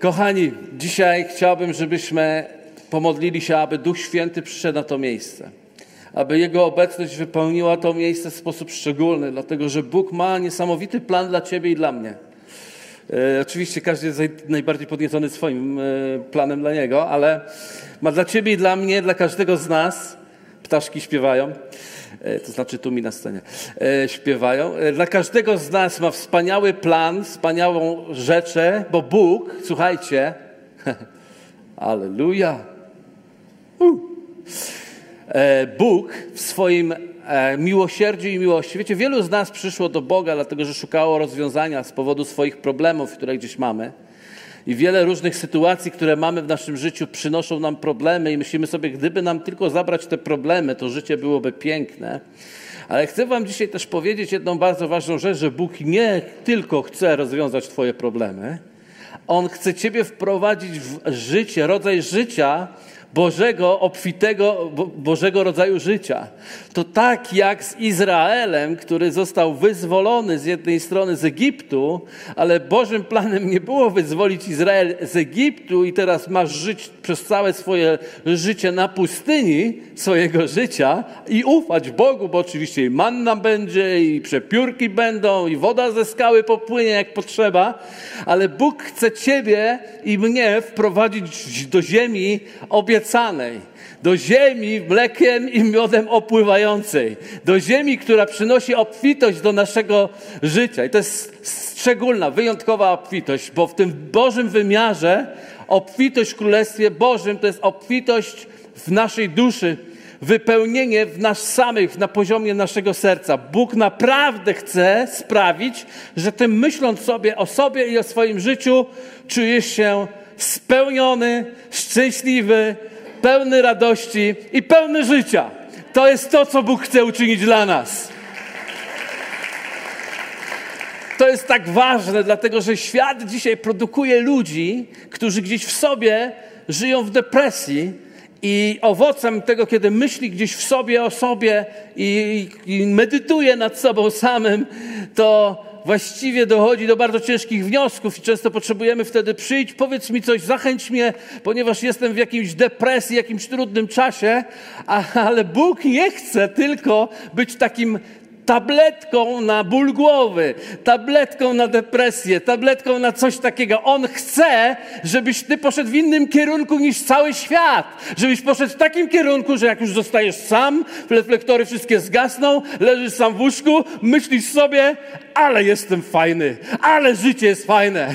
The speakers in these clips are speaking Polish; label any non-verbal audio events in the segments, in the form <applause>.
Kochani, dzisiaj chciałbym, żebyśmy pomodlili się, aby Duch Święty przyszedł na to miejsce. Aby Jego obecność wypełniła to miejsce w sposób szczególny, dlatego że Bóg ma niesamowity plan dla Ciebie i dla mnie. E, oczywiście każdy jest najbardziej podniecony swoim e, planem dla Niego, ale ma dla Ciebie i dla mnie, dla każdego z nas, ptaszki śpiewają, e, to znaczy tu mi na scenie, e, śpiewają. E, dla każdego z nas ma wspaniały plan, wspaniałą rzeczę, bo Bóg, słuchajcie, <laughs> aleluja, Bóg w swoim miłosierdziu i miłości. Wiecie, wielu z nas przyszło do Boga, dlatego że szukało rozwiązania z powodu swoich problemów, które gdzieś mamy. I wiele różnych sytuacji, które mamy w naszym życiu, przynoszą nam problemy, i myślimy sobie, gdyby nam tylko zabrać te problemy, to życie byłoby piękne. Ale chcę Wam dzisiaj też powiedzieć jedną bardzo ważną rzecz, że Bóg nie tylko chce rozwiązać Twoje problemy, On chce Ciebie wprowadzić w życie, rodzaj życia, Bożego, obfitego, Bożego rodzaju życia. To tak jak z Izraelem, który został wyzwolony z jednej strony z Egiptu, ale Bożym planem nie było wyzwolić Izrael z Egiptu i teraz masz żyć przez całe swoje życie na pustyni swojego życia i ufać Bogu, bo oczywiście i manna będzie, i przepiórki będą, i woda ze skały popłynie jak potrzeba, ale Bóg chce Ciebie i mnie wprowadzić do ziemi obiecanej do ziemi mlekiem i miodem opływającej, do ziemi, która przynosi obfitość do naszego życia. I to jest szczególna, wyjątkowa obfitość, bo w tym Bożym wymiarze obfitość w Królestwie Bożym to jest obfitość w naszej duszy, wypełnienie w nas samych, na poziomie naszego serca. Bóg naprawdę chce sprawić, że ty myśląc sobie o sobie i o swoim życiu, czujesz się spełniony, szczęśliwy, pełny radości i pełny życia. To jest to, co Bóg chce uczynić dla nas. To jest tak ważne, dlatego że świat dzisiaj produkuje ludzi, którzy gdzieś w sobie żyją w depresji, i owocem tego, kiedy myśli gdzieś w sobie o sobie i, i medytuje nad sobą samym, to właściwie dochodzi do bardzo ciężkich wniosków i często potrzebujemy wtedy przyjść, powiedz mi coś, zachęć mnie, ponieważ jestem w jakiejś depresji, jakimś trudnym czasie, ale Bóg nie chce tylko być takim tabletką na ból głowy, tabletką na depresję, tabletką na coś takiego. On chce, żebyś ty poszedł w innym kierunku niż cały świat. Żebyś poszedł w takim kierunku, że jak już zostajesz sam, reflektory wszystkie zgasną, leżysz sam w łóżku, myślisz sobie, ale jestem fajny, ale życie jest fajne,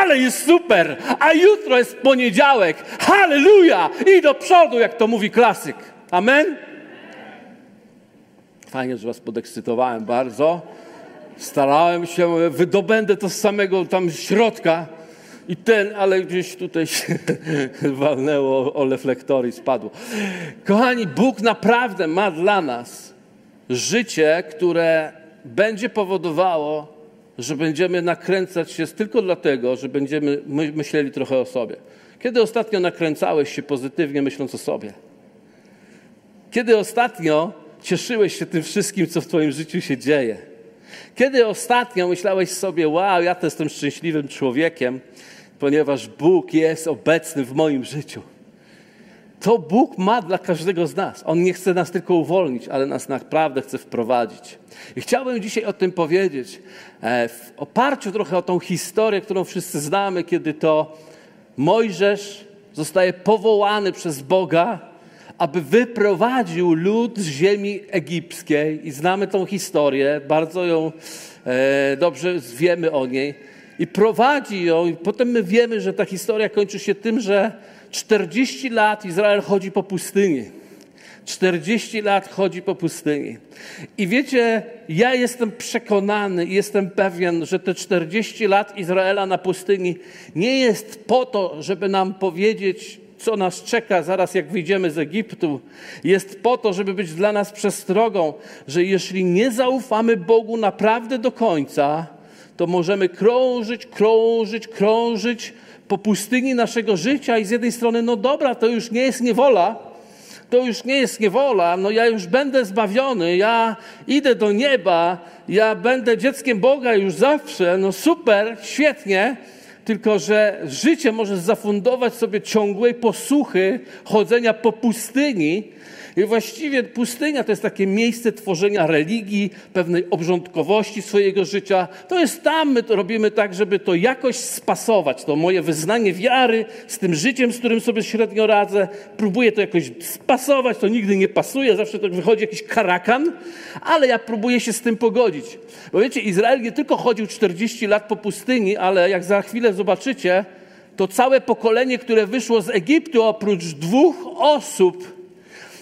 ale jest super, a jutro jest poniedziałek. Halleluja! I do przodu, jak to mówi klasyk. Amen? Fajnie, że Was podekscytowałem bardzo. Starałem się, wydobędę to z samego tam środka i ten, ale gdzieś tutaj się <laughs> walnęło o reflektory i spadło. Kochani, Bóg naprawdę ma dla nas życie, które będzie powodowało, że będziemy nakręcać się tylko dlatego, że będziemy myśleli trochę o sobie. Kiedy ostatnio nakręcałeś się pozytywnie, myśląc o sobie? Kiedy ostatnio cieszyłeś się tym wszystkim, co w Twoim życiu się dzieje? Kiedy ostatnio myślałeś sobie, wow, ja to jestem szczęśliwym człowiekiem, ponieważ Bóg jest obecny w moim życiu? To Bóg ma dla każdego z nas. On nie chce nas tylko uwolnić, ale nas naprawdę chce wprowadzić. I chciałbym dzisiaj o tym powiedzieć, e, w oparciu trochę o tą historię, którą wszyscy znamy, kiedy to Mojżesz zostaje powołany przez Boga aby wyprowadził lud z ziemi egipskiej i znamy tą historię, bardzo ją e, dobrze wiemy o niej i prowadzi ją i potem my wiemy, że ta historia kończy się tym, że 40 lat Izrael chodzi po pustyni. 40 lat chodzi po pustyni. I wiecie, ja jestem przekonany jestem pewien, że te 40 lat Izraela na pustyni nie jest po to, żeby nam powiedzieć, co nas czeka zaraz, jak wyjdziemy z Egiptu, jest po to, żeby być dla nas przestrogą, że jeśli nie zaufamy Bogu naprawdę do końca, to możemy krążyć, krążyć, krążyć po pustyni naszego życia i z jednej strony, no dobra, to już nie jest niewola, to już nie jest niewola, no ja już będę zbawiony, ja idę do nieba, ja będę dzieckiem Boga już zawsze, no super, świetnie, tylko że życie może zafundować sobie ciągłej posłuchy chodzenia po pustyni, i właściwie pustynia to jest takie miejsce tworzenia religii, pewnej obrządkowości swojego życia. To jest tam, my to robimy tak, żeby to jakoś spasować. To moje wyznanie wiary z tym życiem, z którym sobie średnio radzę. Próbuję to jakoś spasować, to nigdy nie pasuje, zawsze to wychodzi jakiś karakan, ale ja próbuję się z tym pogodzić. Bo wiecie, Izrael nie tylko chodził 40 lat po pustyni, ale jak za chwilę zobaczycie, to całe pokolenie, które wyszło z Egiptu, oprócz dwóch osób,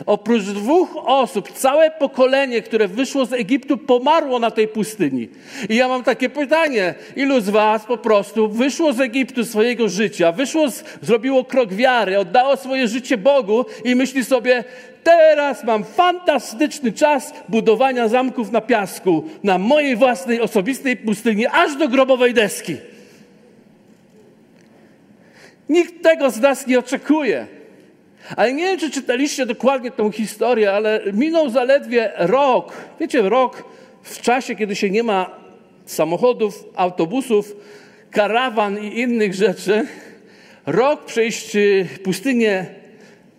Oprócz dwóch osób, całe pokolenie, które wyszło z Egiptu, pomarło na tej pustyni. I ja mam takie pytanie: ilu z Was po prostu wyszło z Egiptu swojego życia, wyszło, z, zrobiło krok wiary, oddało swoje życie Bogu i myśli sobie, teraz mam fantastyczny czas budowania zamków na piasku, na mojej własnej osobistej pustyni, aż do grobowej deski. Nikt tego z nas nie oczekuje. Ale nie wiem, czy czytaliście dokładnie tą historię, ale minął zaledwie rok. Wiecie, rok w czasie, kiedy się nie ma samochodów, autobusów, karawan i innych rzeczy. Rok przejść pustynię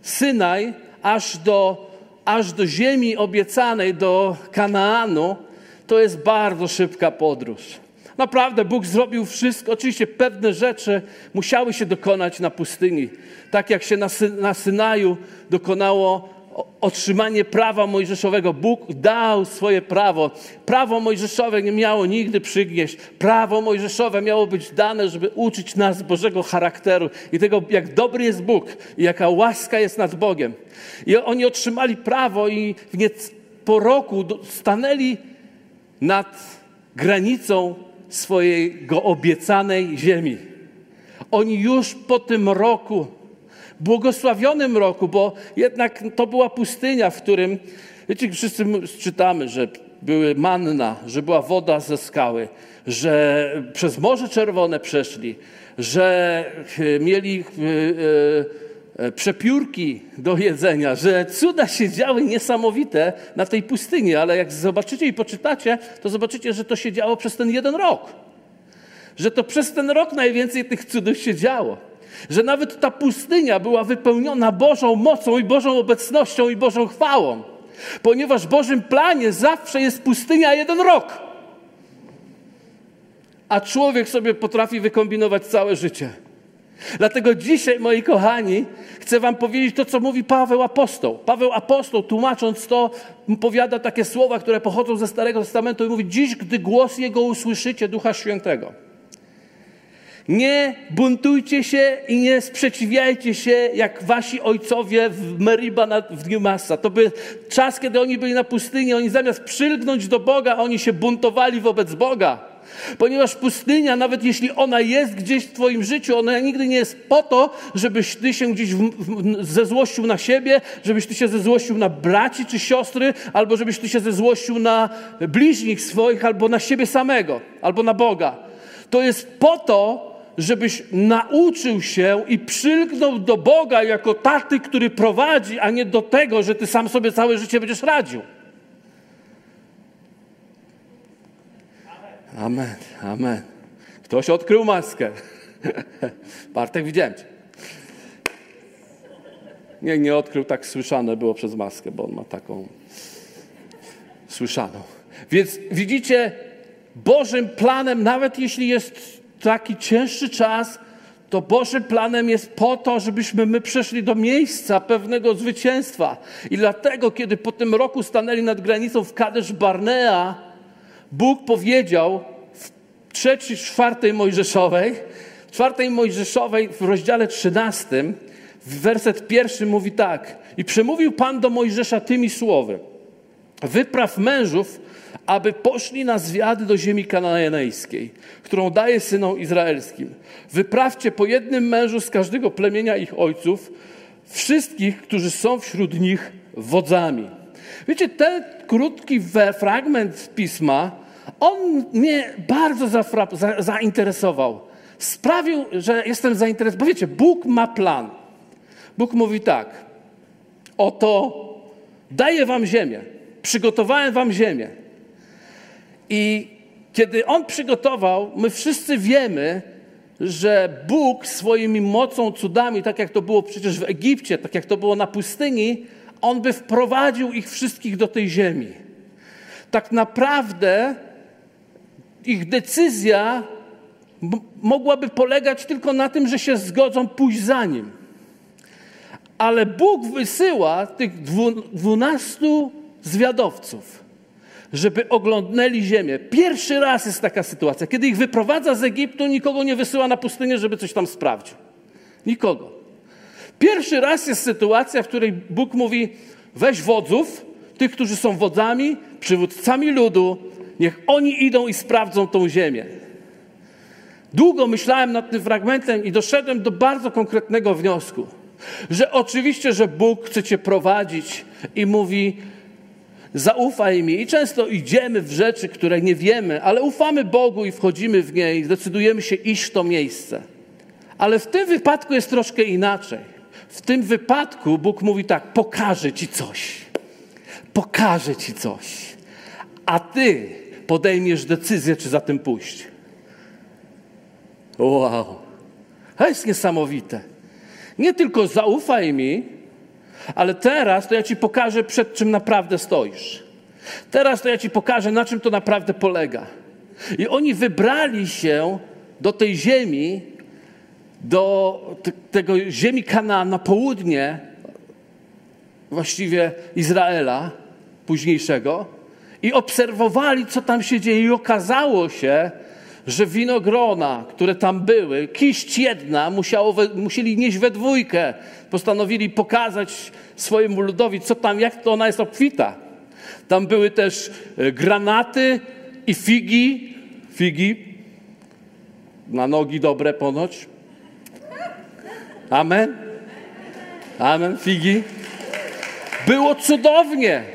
Synaj aż do, aż do ziemi obiecanej, do Kanaanu, to jest bardzo szybka podróż. Naprawdę Bóg zrobił wszystko. Oczywiście pewne rzeczy musiały się dokonać na pustyni. Tak jak się na, Sy na Synaju dokonało otrzymanie prawa mojżeszowego. Bóg dał swoje prawo. Prawo mojżeszowe nie miało nigdy przygnieść. Prawo mojżeszowe miało być dane, żeby uczyć nas Bożego charakteru i tego, jak dobry jest Bóg i jaka łaska jest nad Bogiem. I oni otrzymali prawo i po roku stanęli nad granicą swojego obiecanej ziemi. Oni już po tym roku, błogosławionym roku, bo jednak to była pustynia, w którym, wiecie, wszyscy czytamy, że były manna, że była woda ze skały, że przez Morze Czerwone przeszli, że e, mieli e, e, przepiórki do jedzenia, że cuda się działy niesamowite na tej pustyni, ale jak zobaczycie i poczytacie, to zobaczycie, że to się działo przez ten jeden rok. Że to przez ten rok najwięcej tych cudów się działo. Że nawet ta pustynia była wypełniona Bożą mocą i Bożą obecnością i Bożą chwałą. Ponieważ w Bożym planie zawsze jest pustynia jeden rok. A człowiek sobie potrafi wykombinować całe życie. Dlatego dzisiaj, moi kochani, chcę Wam powiedzieć to, co mówi Paweł Apostoł. Paweł Apostoł, tłumacząc to, powiada takie słowa, które pochodzą ze Starego Testamentu i mówi: Dziś, gdy głos Jego usłyszycie, Ducha Świętego. Nie buntujcie się i nie sprzeciwiajcie się jak wasi ojcowie w Meriba w Newmassa. To był czas, kiedy oni byli na pustyni. Oni zamiast przylgnąć do Boga, oni się buntowali wobec Boga. Ponieważ pustynia, nawet jeśli ona jest gdzieś w Twoim życiu, ona nigdy nie jest po to, żebyś Ty się gdzieś w, w, zezłościł na siebie, żebyś Ty się zezłościł na braci czy siostry, albo żebyś Ty się zezłościł na bliźnich swoich, albo na siebie samego, albo na Boga. To jest po to, żebyś nauczył się i przylgnął do Boga jako taty, który prowadzi, a nie do tego, że Ty sam sobie całe życie będziesz radził. Amen, amen. Ktoś odkrył maskę. <laughs> Bartek, widziałem cię. Nie, nie odkrył, tak słyszane było przez maskę, bo on ma taką słyszaną. Więc widzicie, Bożym planem, nawet jeśli jest taki cięższy czas, to Bożym planem jest po to, żebyśmy my przeszli do miejsca pewnego zwycięstwa. I dlatego, kiedy po tym roku stanęli nad granicą w Kadesz Barnea, Bóg powiedział w trzeciej, czwartej Mojżeszowej, czwartej Mojżeszowej w rozdziale 13, werset pierwszy mówi tak. I przemówił Pan do Mojżesza tymi słowy. Wypraw mężów, aby poszli na zwiady do ziemi kananejskiej, którą daje synom izraelskim. Wyprawcie po jednym mężu z każdego plemienia ich ojców, wszystkich, którzy są wśród nich wodzami. Wiecie, ten krótki fragment pisma, on mnie bardzo zafra- za- zainteresował. Sprawił, że jestem zainteresowany. Bo wiecie, Bóg ma plan. Bóg mówi tak: Oto daję wam ziemię, przygotowałem wam ziemię. I kiedy On przygotował, my wszyscy wiemy, że Bóg swoimi mocą, cudami, tak jak to było przecież w Egipcie, tak jak to było na pustyni, On by wprowadził ich wszystkich do tej ziemi. Tak naprawdę ich decyzja mogłaby polegać tylko na tym, że się zgodzą pójść za Nim. Ale Bóg wysyła tych dwunastu zwiadowców, żeby oglądnęli ziemię. Pierwszy raz jest taka sytuacja. Kiedy ich wyprowadza z Egiptu, nikogo nie wysyła na pustynię, żeby coś tam sprawdził. Nikogo. Pierwszy raz jest sytuacja, w której Bóg mówi: weź wodzów, tych, którzy są wodzami, przywódcami ludu, niech oni idą i sprawdzą tą ziemię. Długo myślałem nad tym fragmentem i doszedłem do bardzo konkretnego wniosku, że oczywiście, że Bóg chce cię prowadzić i mówi: zaufaj mi. I często idziemy w rzeczy, które nie wiemy, ale ufamy Bogu i wchodzimy w nie i zdecydujemy się iść w to miejsce. Ale w tym wypadku jest troszkę inaczej. W tym wypadku Bóg mówi tak: pokażę ci coś. Pokażę ci coś. A ty podejmiesz decyzję, czy za tym pójść. Wow. To jest niesamowite. Nie tylko zaufaj mi, ale teraz to ja ci pokażę, przed czym naprawdę stoisz. Teraz to ja ci pokażę, na czym to naprawdę polega. I oni wybrali się do tej ziemi, do tego ziemi Kanaan na południe, właściwie Izraela późniejszego, i obserwowali, co tam się dzieje. I okazało się, że winogrona, które tam były, kiść jedna, musiało we, musieli nieść we dwójkę. Postanowili pokazać swojemu ludowi, co tam, jak to ona jest obfita. Tam były też e, granaty i figi. Figi. Na nogi dobre ponoć. Amen. Amen. Figi. Było cudownie.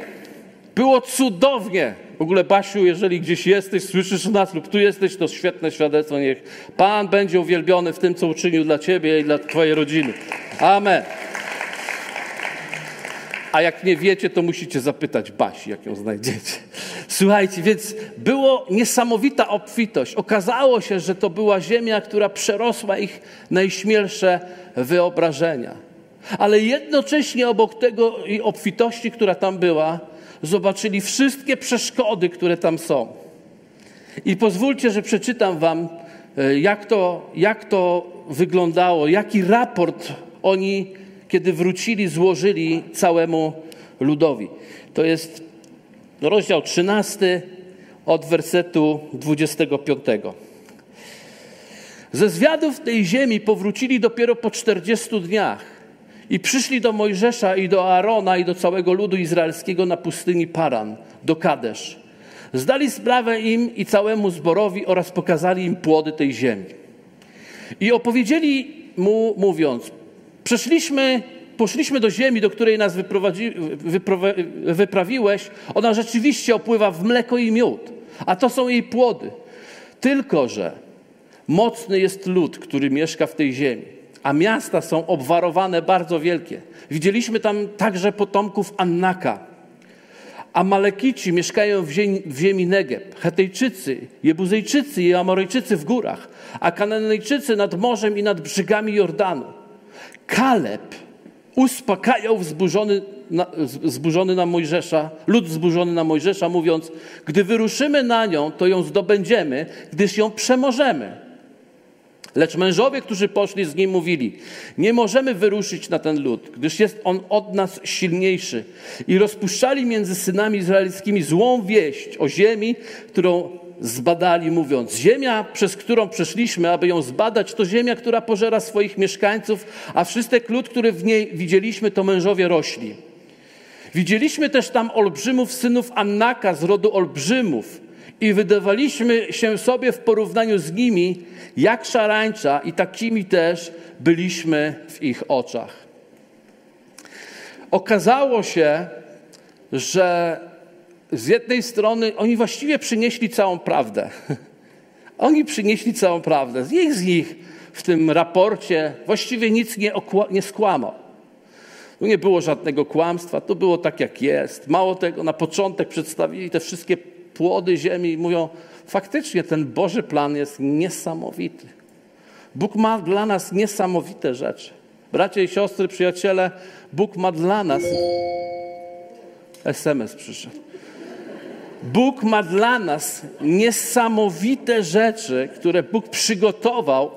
Było cudownie. W ogóle, Basiu, jeżeli gdzieś jesteś, słyszysz nas lub tu jesteś, to świetne świadectwo. Niech Pan będzie uwielbiony w tym, co uczynił dla Ciebie i dla Twojej rodziny. Amen. A jak nie wiecie, to musicie zapytać Basi, jak ją znajdziecie. Słuchajcie, więc było niesamowita obfitość. Okazało się, że to była ziemia, która przerosła ich najśmielsze wyobrażenia. Ale jednocześnie obok tego obfitości, która tam była, zobaczyli wszystkie przeszkody, które tam są. I pozwólcie, że przeczytam Wam, e, jak to, jak to wyglądało, jaki raport oni, kiedy wrócili, złożyli całemu ludowi. To jest rozdział 13 od wersetu 25. Ze zwiadów tej ziemi powrócili dopiero po 40 dniach i przyszli do Mojżesza i do Aarona i do całego ludu izraelskiego na pustyni Paran, do Kadesz. Zdali sprawę im i całemu zborowi oraz pokazali im płody tej ziemi. I opowiedzieli mu, mówiąc: Przeszliśmy, poszliśmy do ziemi, do której nas wyprawiłeś. Ona rzeczywiście opływa w mleko i miód, a to są jej płody. Tylko, że mocny jest lud, który mieszka w tej ziemi a miasta są obwarowane bardzo wielkie. Widzieliśmy tam także potomków Annaka. Amalekici mieszkają w ziemi, w ziemi Negeb, Hetejczycy, Jebuzejczycy i Amorejczycy w górach, a Kananejczycy nad morzem i nad brzegami Jordanu. Kaleb uspokajał wzburzony na, zburzony na Mojżesza, lud zburzony na Mojżesza, mówiąc, gdy wyruszymy na nią, to ją zdobędziemy, gdyż ją przemożemy. Lecz mężowie, którzy poszli z nim, mówili: Nie możemy wyruszyć na ten lud, gdyż jest on od nas silniejszy. I rozpuszczali między synami izraelskimi złą wieść o ziemi, którą zbadali, mówiąc: Ziemia, przez którą przeszliśmy, aby ją zbadać, to ziemia, która pożera swoich mieszkańców, a wszystek lud, który w niej widzieliśmy, to mężowie rośli. Widzieliśmy też tam olbrzymów, synów Annaka z rodu olbrzymów i wydawaliśmy się sobie w porównaniu z nimi jak szarańcza i takimi też byliśmy w ich oczach. Okazało się, że z jednej strony oni właściwie przynieśli całą prawdę. <laughs> Oni przynieśli całą prawdę. Nich z nich w tym raporcie właściwie nic nie, nie skłamał. Tu nie było żadnego kłamstwa, to było tak jak jest. Mało tego, na początek przedstawili te wszystkie płody ziemi i mówią, faktycznie ten Boży plan jest niesamowity. Bóg ma dla nas niesamowite rzeczy. Bracia i siostry, przyjaciele, Bóg ma dla nas. SMS przyszedł. Bóg ma dla nas niesamowite rzeczy, które Bóg przygotował,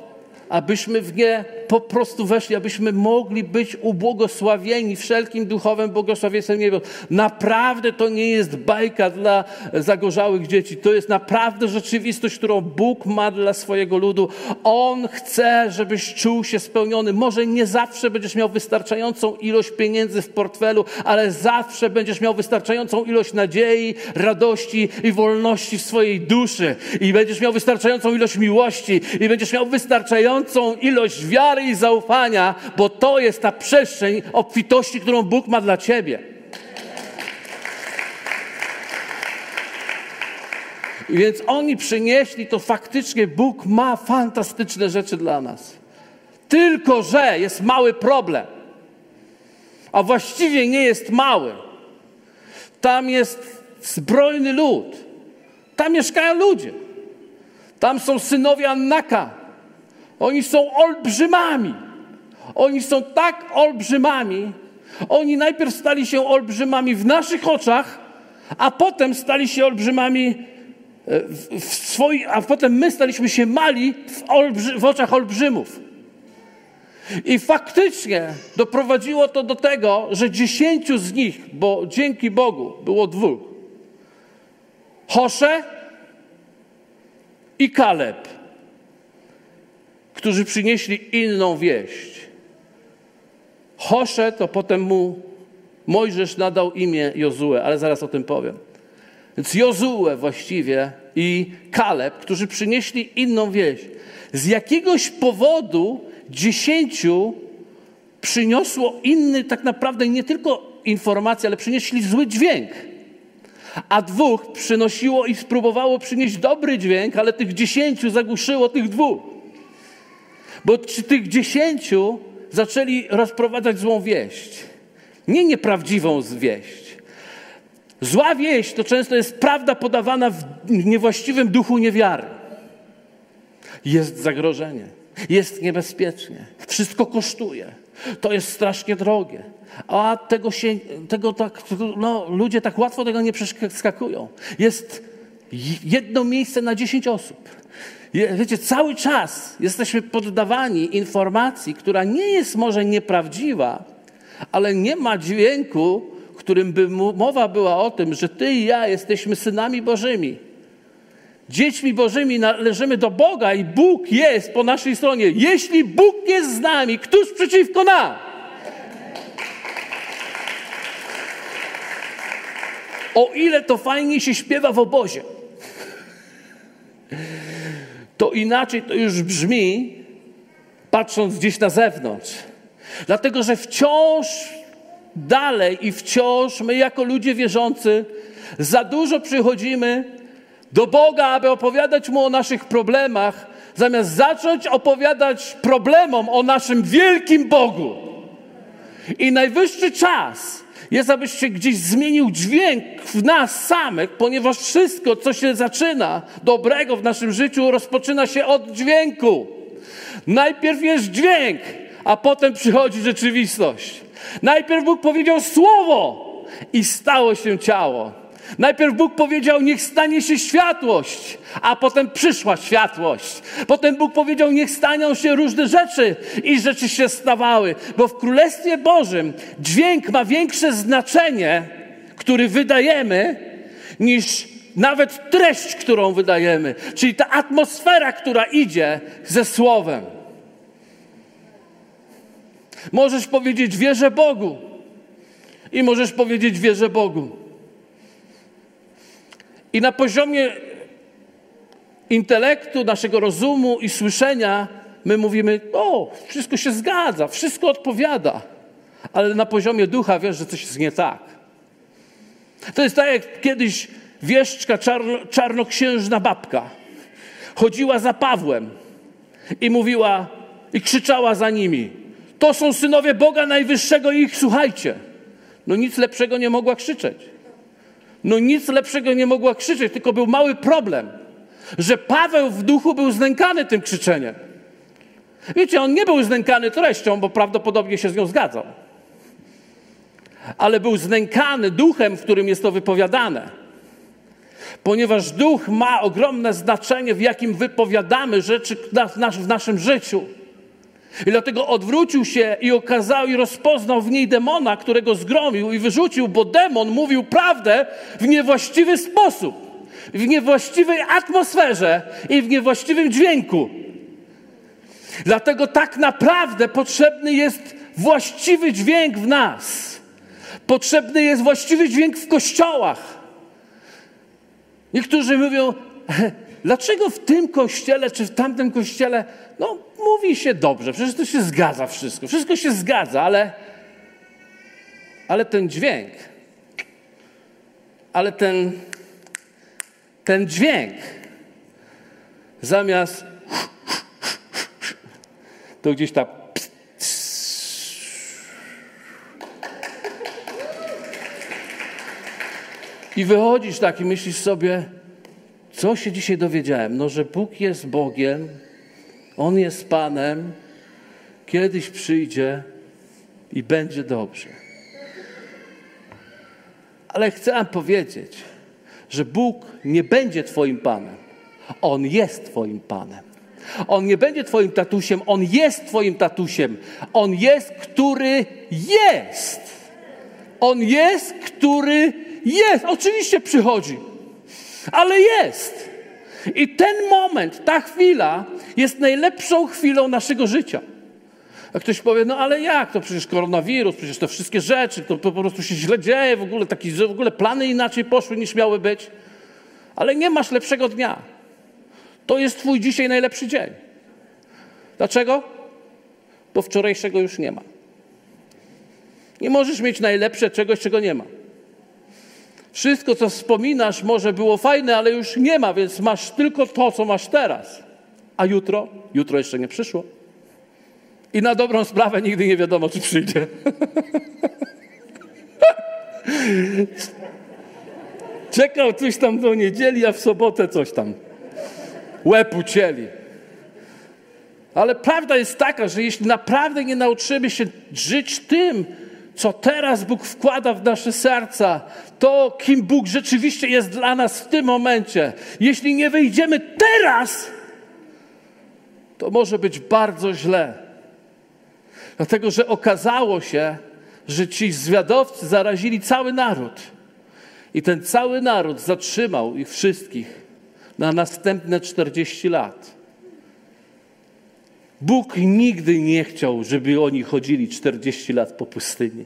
abyśmy w nie po prostu weszli, abyśmy mogli być ubłogosławieni wszelkim duchowym błogosławieństwem nieba. Naprawdę to nie jest bajka dla zagorzałych dzieci. To jest naprawdę rzeczywistość, którą Bóg ma dla swojego ludu. On chce, żebyś czuł się spełniony. Może nie zawsze będziesz miał wystarczającą ilość pieniędzy w portfelu, ale zawsze będziesz miał wystarczającą ilość nadziei, radości i wolności w swojej duszy. I będziesz miał wystarczającą ilość miłości i będziesz miał wystarczającą ilość wiary i zaufania, bo to jest ta przestrzeń obfitości, którą Bóg ma dla ciebie. Więc oni przynieśli, to faktycznie Bóg ma fantastyczne rzeczy dla nas. Tylko, że jest mały problem. A właściwie nie jest mały. Tam jest zbrojny lud. Tam mieszkają ludzie. Tam są synowie Annaka. Oni są olbrzymami. Oni są tak olbrzymami. Oni najpierw stali się olbrzymami w naszych oczach, a potem stali się olbrzymami e, w a potem my staliśmy się mali w, olbrzy, w oczach olbrzymów. I faktycznie doprowadziło to do tego, że dziesięciu z nich, bo dzięki Bogu było dwóch, Hosze i Kaleb, którzy przynieśli inną wieść. Hosze to potem mu Mojżesz nadał imię Jozue, ale zaraz o tym powiem. Więc Jozue właściwie i Kaleb, którzy przynieśli inną wieść. Z jakiegoś powodu dziesięciu przyniosło inny, tak naprawdę nie tylko informację, ale przynieśli zły dźwięk. A dwóch przynosiło i spróbowało przynieść dobry dźwięk, ale tych dziesięciu zagłuszyło tych dwóch. Bo tych dziesięciu zaczęli rozprowadzać złą wieść. Nie nieprawdziwą wieść. Zła wieść to często jest prawda podawana w niewłaściwym duchu niewiary. Jest zagrożenie, jest niebezpiecznie, wszystko kosztuje, to jest strasznie drogie. A tego się, tego tak, no, ludzie tak łatwo tego nie przeskakują. Jest jedno miejsce na dziesięć osób. Wiecie, cały czas jesteśmy poddawani informacji, która nie jest może nieprawdziwa, ale nie ma dźwięku, którym by mowa była o tym, że Ty i ja jesteśmy synami Bożymi. Dziećmi Bożymi należymy do Boga i Bóg jest po naszej stronie. Jeśli Bóg jest z nami, któż przeciwko nam? O ile to fajnie się śpiewa w obozie to inaczej to już brzmi, patrząc gdzieś na zewnątrz. Dlatego, że wciąż dalej i wciąż my, jako ludzie wierzący, za dużo przychodzimy do Boga, aby opowiadać Mu o naszych problemach, zamiast zacząć opowiadać problemom o naszym wielkim Bogu. I najwyższy czas, jest, abyś się gdzieś zmienił dźwięk w nas samych, ponieważ wszystko, co się zaczyna dobrego w naszym życiu, rozpoczyna się od dźwięku. Najpierw jest dźwięk, a potem przychodzi rzeczywistość. Najpierw Bóg powiedział słowo i stało się ciało. Najpierw Bóg powiedział, niech stanie się światłość, a potem przyszła światłość. Potem Bóg powiedział, niech staną się różne rzeczy i rzeczy się stawały. Bo w Królestwie Bożym dźwięk ma większe znaczenie, który wydajemy, niż nawet treść, którą wydajemy. Czyli ta atmosfera, która idzie ze Słowem. Możesz powiedzieć, wierzę Bogu. I możesz powiedzieć, wierzę Bogu. I na poziomie intelektu, naszego rozumu i słyszenia my mówimy: O, wszystko się zgadza, wszystko odpowiada. Ale na poziomie ducha wiesz, że coś jest nie tak. To jest tak, jak kiedyś wieszczka, czarno, czarnoksiężna babka chodziła za Pawłem i mówiła i krzyczała za nimi: To są synowie Boga Najwyższego i ich słuchajcie. No nic lepszego nie mogła krzyczeć. No nic lepszego nie mogła krzyczeć, tylko był mały problem, że Paweł w duchu był znękany tym krzyczeniem. Wiecie, on nie był znękany treścią, bo prawdopodobnie się z nią zgadzał. Ale był znękany duchem, w którym jest to wypowiadane. Ponieważ duch ma ogromne znaczenie, w jakim wypowiadamy rzeczy w naszym życiu. I dlatego odwrócił się i okazał i rozpoznał w niej demona, którego zgromił i wyrzucił, bo demon mówił prawdę w niewłaściwy sposób, w niewłaściwej atmosferze i w niewłaściwym dźwięku. Dlatego tak naprawdę potrzebny jest właściwy dźwięk w nas. Potrzebny jest właściwy dźwięk w kościołach. Niektórzy mówią, <laughs> dlaczego w tym kościele czy w tamtym kościele, no mówi się dobrze, przecież to się zgadza wszystko, wszystko się zgadza, ale, ale ten dźwięk, ale ten, ten dźwięk zamiast to gdzieś tam I wychodzisz tak i myślisz sobie, co się dzisiaj dowiedziałem? No, że Bóg jest Bogiem, On jest Panem, kiedyś przyjdzie i będzie dobrze. Ale chcę powiedzieć, że Bóg nie będzie Twoim Panem. On jest Twoim Panem. On nie będzie Twoim tatusiem, On jest Twoim tatusiem. On jest, który jest. On jest, który jest. Oczywiście przychodzi, ale jest. I ten moment, ta chwila jest najlepszą chwilą naszego życia. A ktoś powie, no ale jak, to przecież koronawirus, przecież te wszystkie rzeczy, to po prostu się źle dzieje, w ogóle, taki, w ogóle plany inaczej poszły niż miały być. Ale nie masz lepszego dnia. To jest twój dzisiaj najlepszy dzień. Dlaczego? Bo wczorajszego już nie ma. Nie możesz mieć najlepsze czegoś, czego nie ma. Wszystko, co wspominasz, może było fajne, ale już nie ma, więc masz tylko to, co masz teraz. A jutro? Jutro jeszcze nie przyszło. I na dobrą sprawę nigdy nie wiadomo, czy przyjdzie. <laughs> Czekał coś tam do niedzieli, a w sobotę coś tam. Łeb ucięli. Ale prawda jest taka, że jeśli naprawdę nie nauczymy się żyć tym, co teraz Bóg wkłada w nasze serca, to kim Bóg rzeczywiście jest dla nas w tym momencie. Jeśli nie wyjdziemy teraz, to może być bardzo źle. Dlatego, że okazało się, że ci zwiadowcy zarazili cały naród. I ten cały naród zatrzymał ich wszystkich na następne 40 lat. Bóg nigdy nie chciał, żeby oni chodzili 40 lat po pustyni.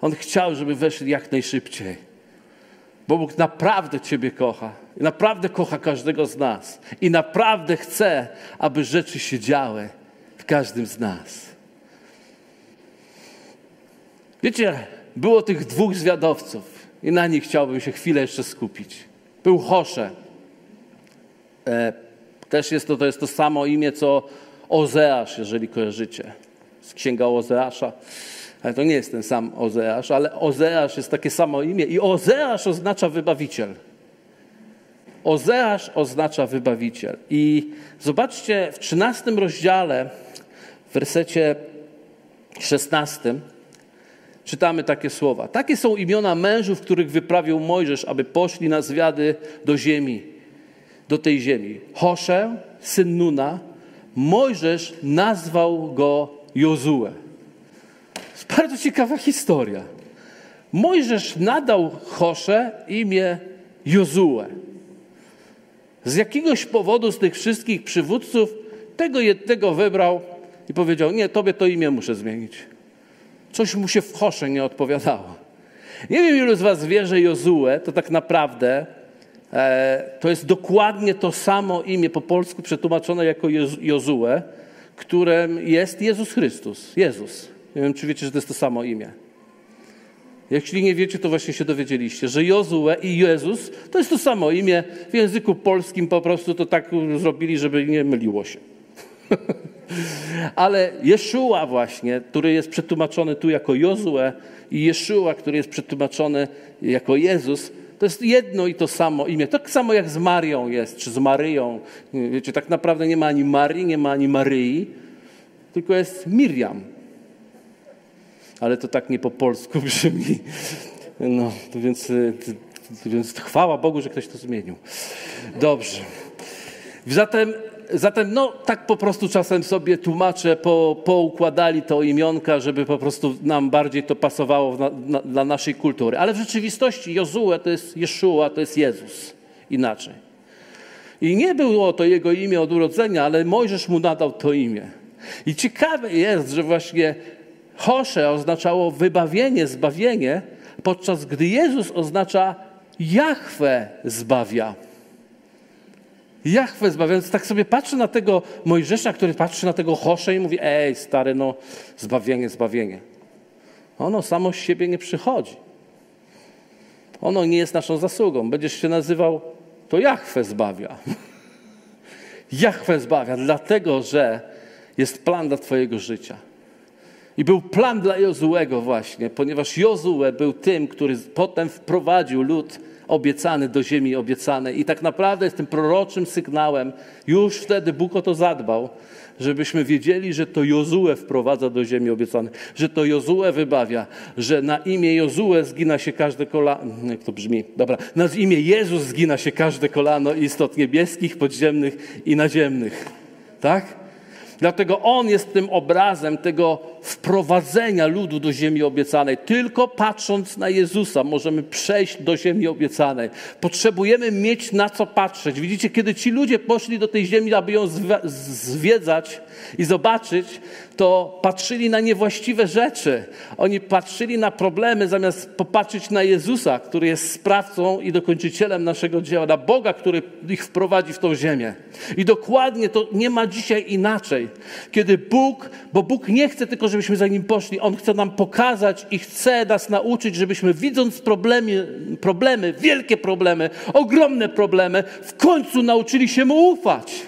On chciał, żeby weszli jak najszybciej. Bo Bóg naprawdę Ciebie kocha. I naprawdę kocha każdego z nas. I naprawdę chce, aby rzeczy się działy w każdym z nas. Wiecie, było tych dwóch zwiadowców i na nich chciałbym się chwilę jeszcze skupić. Był Hosze. E, też jest to, to jest to samo imię, co Ozeasz, jeżeli kojarzycie. Z księga Ozeasza. Ale to nie jest ten sam Ozeasz, ale Ozeasz jest takie samo imię. I Ozeasz oznacza wybawiciel. Ozeasz oznacza wybawiciel. I zobaczcie, w 13 rozdziale, w wersecie 16, czytamy takie słowa. Takie są imiona mężów, których wyprawił Mojżesz, aby poszli na zwiady do ziemi, do tej ziemi. Hosze, syn Nuna, Mojżesz nazwał go Jozue. Jest bardzo ciekawa historia. Mojżesz nadał Hosze imię Jozue. Z jakiegoś powodu z tych wszystkich przywódców tego jednego wybrał i powiedział: Nie, tobie to imię muszę zmienić. Coś mu się w Hosze nie odpowiadało. Nie wiem, ilu z Was wie, że Jozue to tak naprawdę to jest dokładnie to samo imię po polsku przetłumaczone jako Jozue, którym jest Jezus Chrystus. Jezus. Nie wiem, czy wiecie, że to jest to samo imię. Jeśli nie wiecie, to właśnie się dowiedzieliście, że Jozue i Jezus to jest to samo imię. W języku polskim po prostu to tak zrobili, żeby nie myliło się. <laughs> Ale Jeszua właśnie, który jest przetłumaczony tu jako Jozue i Jeszua, który jest przetłumaczony jako Jezus, to jest jedno i to samo imię. Tak samo jak z Marią jest, czy z Maryją. Wiecie, tak naprawdę nie ma ani Marii, nie ma ani Maryi. tylko jest Miriam. Ale to tak nie po polsku <laughs> brzmi. No, więc, więc chwała Bogu, że ktoś to zmienił. Dobrze. Zatem, zatem no, tak po prostu czasem sobie tłumacze po, poukładali to imionka, żeby po prostu nam bardziej to pasowało na, na, dla naszej kultury. Ale w rzeczywistości Jozue to jest Jeszua, to jest Jezus. Inaczej. I nie było to jego imię od urodzenia, ale Mojżesz mu nadał to imię. I ciekawe jest, że właśnie Hosze oznaczało wybawienie, zbawienie, podczas gdy Jezus oznacza Jahwe zbawia. Jahwe zbawia. Więc tak sobie patrzę na tego Mojżesza, który patrzy na tego Hosze i mówi, ej stary, no zbawienie, zbawienie. Ono samo z siebie nie przychodzi. Ono nie jest naszą zasługą. Będziesz się nazywał, to Jahwe zbawia. <laughs> Jahwe zbawia, dlatego że jest plan dla Twojego życia. I był plan dla Jozułego właśnie, ponieważ Jozue był tym, który potem wprowadził lud obiecany do ziemi obiecanej. I tak naprawdę jest tym proroczym sygnałem. Już wtedy Bóg o to zadbał, żebyśmy wiedzieli, że to Jozue wprowadza do ziemi obiecanej, że to Jozue wybawia, że na imię Jozue zgina się każde kolano. Jak to brzmi? Dobra. Na imię Jezus zgina się każde kolano istot niebieskich, podziemnych i naziemnych. Tak? Dlatego On jest tym obrazem tego wprowadzenia ludu do ziemi obiecanej. Tylko patrząc na Jezusa możemy przejść do ziemi obiecanej. Potrzebujemy mieć na co patrzeć. Widzicie, kiedy ci ludzie poszli do tej ziemi, aby ją zwiedzać i zobaczyć, to patrzyli na niewłaściwe rzeczy. Oni patrzyli na problemy, zamiast popatrzeć na Jezusa, który jest sprawcą i dokończycielem naszego dzieła, na Boga, który ich wprowadzi w tą ziemię. I dokładnie to nie ma dzisiaj inaczej. Kiedy Bóg, bo Bóg nie chce tylko, żebyśmy za Nim poszli, On chce nam pokazać i chce nas nauczyć, żebyśmy widząc problemy, problemy wielkie problemy, ogromne problemy, w końcu nauczyli się Mu ufać.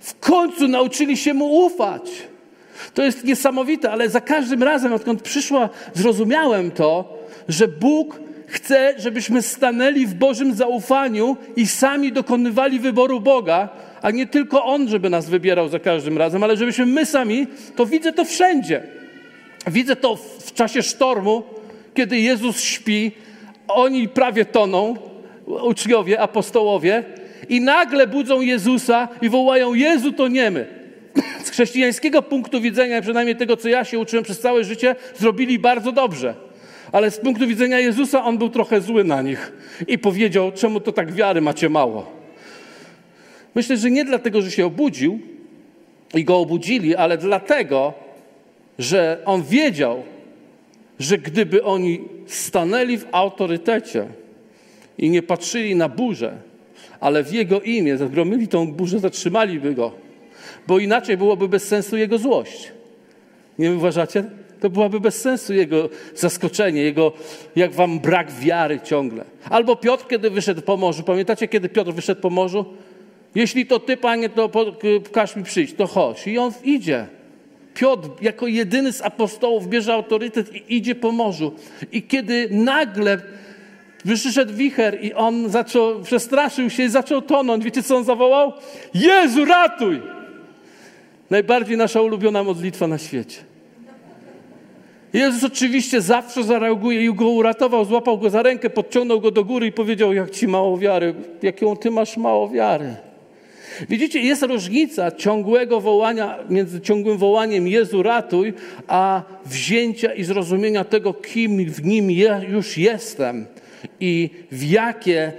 W końcu nauczyli się Mu ufać. To jest niesamowite, ale za każdym razem, odkąd przyszła, zrozumiałem to, że Bóg chce, żebyśmy stanęli w Bożym zaufaniu i sami dokonywali wyboru Boga, a nie tylko On, żeby nas wybierał za każdym razem, ale żebyśmy my sami, to widzę to wszędzie. Widzę to w czasie sztormu, kiedy Jezus śpi, oni prawie toną, uczniowie, apostołowie, i nagle budzą Jezusa i wołają: Jezu, to nie my. <clears throat> Z chrześcijańskiego punktu widzenia, przynajmniej tego, co ja się uczyłem przez całe życie, zrobili bardzo dobrze. Ale z punktu widzenia Jezusa on był trochę zły na nich i powiedział: Czemu to tak wiary macie mało? Myślę, że nie dlatego, że się obudził i go obudzili, ale dlatego, że on wiedział, że gdyby oni stanęli w autorytecie i nie patrzyli na burzę, ale w Jego imię zgromili tą burzę, zatrzymaliby Go. Bo inaczej byłoby bez sensu Jego złość. Nie uważacie? To byłaby bez sensu Jego zaskoczenie, Jego, jak wam brak wiary ciągle. Albo Piotr, kiedy wyszedł po morzu. Pamiętacie, kiedy Piotr wyszedł po morzu? Jeśli to Ty, Panie, to każ mi przyjść, to chodź. I on idzie. Piotr jako jedyny z apostołów bierze autorytet i idzie po morzu. I kiedy nagle Wyszedł wicher i on zaczął, przestraszył się i zaczął tonąć. Wiecie, co on zawołał? Jezu, ratuj! Najbardziej nasza ulubiona modlitwa na świecie. Jezus oczywiście zawsze zareaguje i go uratował, złapał go za rękę, podciągnął go do góry i powiedział, jak ci mało wiary, jaką ty masz mało wiary. Widzicie, jest różnica ciągłego wołania, między ciągłym wołaniem Jezu ratuj, a wzięcia i zrozumienia tego, kim w nim ja już jestem i w jakie,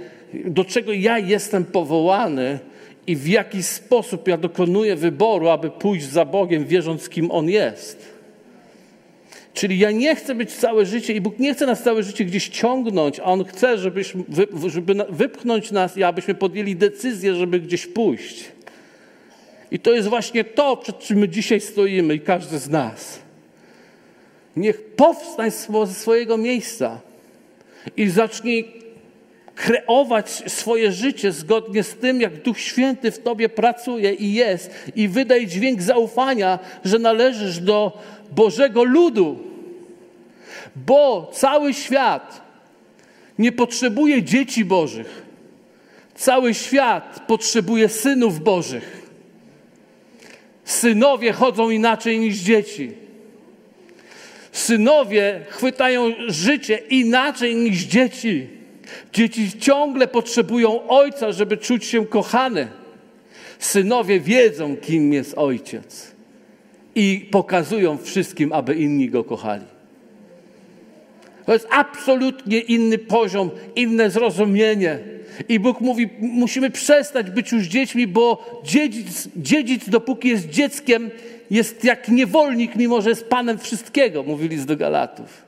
do czego ja jestem powołany i w jaki sposób ja dokonuję wyboru, aby pójść za Bogiem, wierząc, kim On jest. Czyli ja nie chcę być całe życie i Bóg nie chce nas całe życie gdzieś ciągnąć, a On chce, żebyśmy, żeby wypchnąć nas i abyśmy podjęli decyzję, żeby gdzieś pójść. I to jest właśnie to, przed czym my dzisiaj stoimy i każdy z nas. Niech powstań ze swojego miejsca i zacznij kreować swoje życie zgodnie z tym, jak Duch Święty w tobie pracuje i jest, i wydaj dźwięk zaufania, że należysz do Bożego ludu. Bo cały świat nie potrzebuje dzieci Bożych. Cały świat potrzebuje synów Bożych. Synowie chodzą inaczej niż dzieci. Synowie chwytają życie inaczej niż dzieci. Dzieci ciągle potrzebują ojca, żeby czuć się kochane. Synowie wiedzą, kim jest ojciec i pokazują wszystkim, aby inni go kochali. To jest absolutnie inny poziom, inne zrozumienie. I Bóg mówi, musimy przestać być już dziećmi, bo dziedzic, dziedzic dopóki jest dzieckiem, jest jak niewolnik, mimo że jest panem wszystkiego, mówili z do Galatów.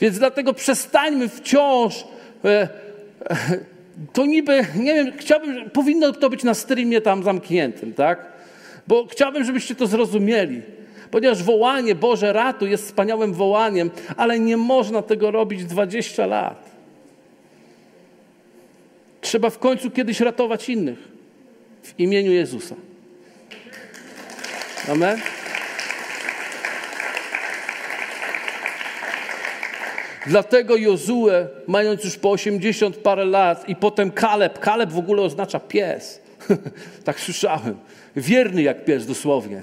Więc dlatego przestańmy wciąż. E, to niby, nie wiem, chciałbym, powinno to być na streamie tam zamkniętym, tak? Bo chciałbym, żebyście to zrozumieli. Ponieważ wołanie Boże ratu jest wspaniałym wołaniem, ale nie można tego robić 20 lat. Trzeba w końcu kiedyś ratować innych w imieniu Jezusa. Amen. Dlatego Jozue, mając już po 80 parę lat i potem Kaleb, Kaleb w ogóle oznacza pies. <laughs> tak słyszałem. Wierny jak pies dosłownie.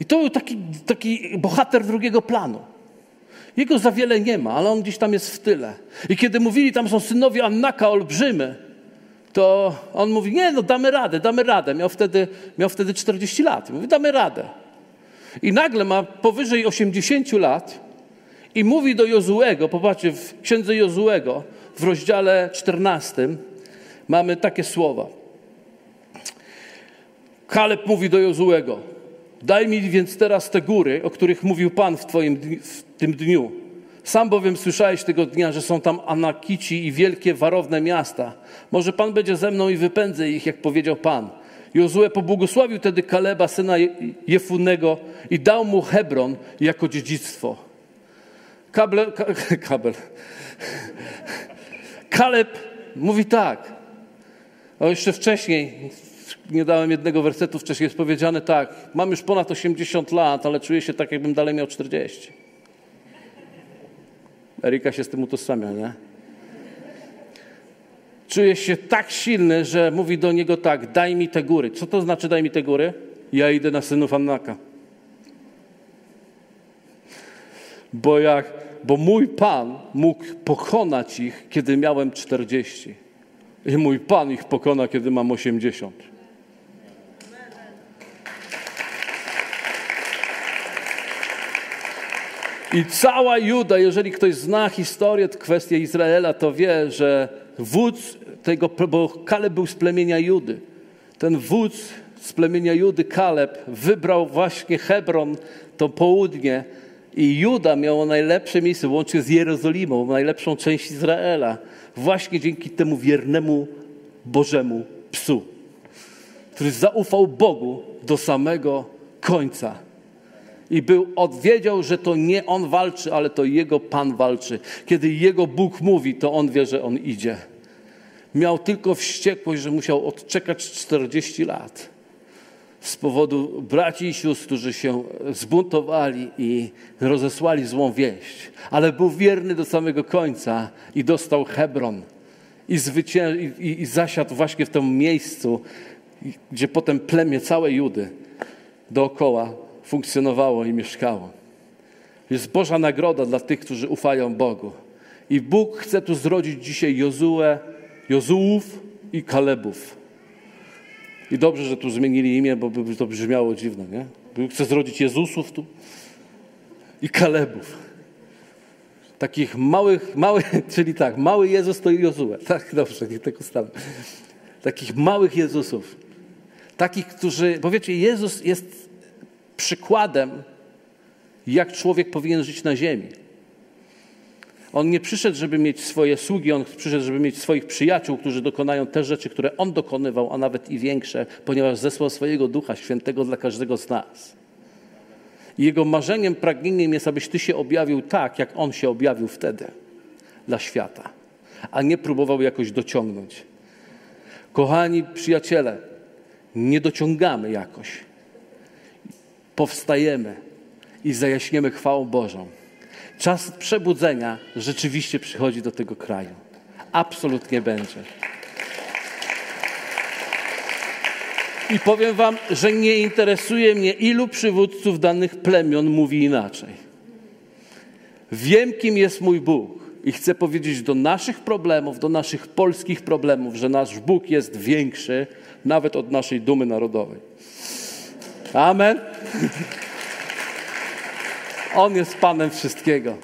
I to był taki, taki bohater drugiego planu. Jego za wiele nie ma, ale on gdzieś tam jest w tyle. I kiedy mówili, tam są synowie Annaka olbrzymy, to on mówi, nie no damy radę, damy radę. Miał wtedy, miał wtedy 40 lat. Mówi, damy radę. I nagle ma powyżej 80 lat i mówi do Jozuego, popatrzcie, w księdze Jozuego, w rozdziale 14 mamy takie słowa. Kaleb mówi do Jozuego, daj mi więc teraz te góry, o których mówił Pan w, twoim, w tym dniu. Sam bowiem słyszałeś tego dnia, że są tam Anakici i wielkie warowne miasta. Może Pan będzie ze mną i wypędzę ich, jak powiedział Pan. Jozue pobłogosławił wtedy Kaleba, syna Jefunego i dał mu Hebron jako dziedzictwo. Kabel, ka, <laughs> kabel. Kaleb mówi tak. O, jeszcze wcześniej, nie dałem jednego wersetu, wcześniej jest powiedziane tak. Mam już ponad 80 lat, ale czuję się tak, jakbym dalej miał 40. Erika się z tym utożsamia, nie? Czuje się tak silny, że mówi do niego tak, daj mi te góry. Co to znaczy daj mi te góry? Ja idę na synów Annaka. Bo jak, bo mój Pan mógł pokonać ich, kiedy miałem 40. I mój Pan ich pokona, kiedy mam 80. I cała Juda, jeżeli ktoś zna historię, kwestię Izraela, to wie, że wódz tego, bo Kaleb był z plemienia Judy. Ten wódz z plemienia Judy, Kaleb, wybrał właśnie Hebron, to południe i Juda miało najlepsze miejsce, łącznie z Jerozolimą, najlepszą część Izraela. Właśnie dzięki temu wiernemu Bożemu psu, który zaufał Bogu do samego końca i był, odwiedział, że to nie on walczy, ale to jego Pan walczy. Kiedy jego Bóg mówi, to on wie, że on idzie. Miał tylko wściekłość, że musiał odczekać 40 lat z powodu braci i sióstr, którzy się zbuntowali i rozesłali złą wieść. Ale był wierny do samego końca i dostał Hebron. I, zwycię... I, i zasiadł właśnie w tym miejscu, gdzie potem plemię całej Judy dookoła funkcjonowało i mieszkało. Jest Boża nagroda dla tych, którzy ufają Bogu. I Bóg chce tu zrodzić dzisiaj Jozue, Jozułów i Kalebów. I dobrze, że tu zmienili imię, bo by to brzmiało dziwne, nie? Chce zrodzić Jezusów tu i Kalebów. Takich małych, małych, <laughs> czyli tak, mały Jezus to Jozue. Tak, dobrze, nie tak ustalmy. Takich małych Jezusów. Takich, którzy, bo wiecie, Jezus jest przykładem, jak człowiek powinien żyć na ziemi. On nie przyszedł, żeby mieć swoje sługi, on przyszedł, żeby mieć swoich przyjaciół, którzy dokonają te rzeczy, które on dokonywał, a nawet i większe, ponieważ zesłał swojego Ducha Świętego dla każdego z nas. Jego marzeniem, pragnieniem jest, abyś ty się objawił tak, jak on się objawił wtedy dla świata, a nie próbował jakoś dociągnąć. Kochani przyjaciele, nie dociągamy jakoś powstajemy i zajaśniemy chwałą Bożą. Czas przebudzenia rzeczywiście przychodzi do tego kraju. Absolutnie będzie. I powiem wam, że nie interesuje mnie, ilu przywódców danych plemion mówi inaczej. Wiem, kim jest mój Bóg. I chcę powiedzieć do naszych problemów, do naszych polskich problemów, że nasz Bóg jest większy nawet od naszej dumy narodowej. Amen. On jest Panem wszystkiego.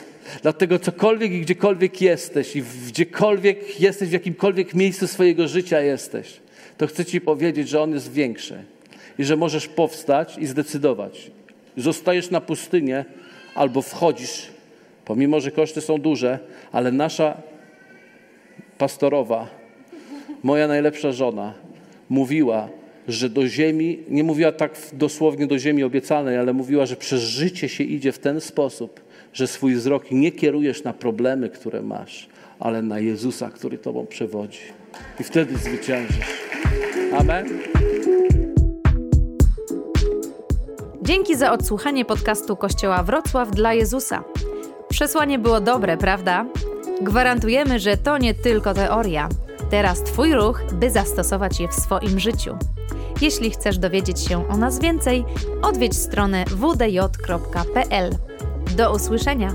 Dlatego cokolwiek i gdziekolwiek jesteś i gdziekolwiek jesteś, w jakimkolwiek miejscu swojego życia jesteś, to chcę Ci powiedzieć, że On jest większy i że możesz powstać i zdecydować. Zostajesz na pustynię albo wchodzisz, pomimo że koszty są duże, ale nasza pastorowa, moja najlepsza żona, mówiła, że do ziemi, nie mówiła tak dosłownie do ziemi obiecanej, ale mówiła, że przez życie się idzie w ten sposób, że swój wzrok nie kierujesz na problemy, które masz, ale na Jezusa, który Tobą przewodzi. I wtedy zwyciężysz. Amen. Dzięki za odsłuchanie podcastu Kościoła Wrocław dla Jezusa. Przesłanie było dobre, prawda? Gwarantujemy, że to nie tylko teoria. Teraz Twój ruch, by zastosować je w swoim życiu. Jeśli chcesz dowiedzieć się o nas więcej, odwiedź stronę wdj.pl. Do usłyszenia!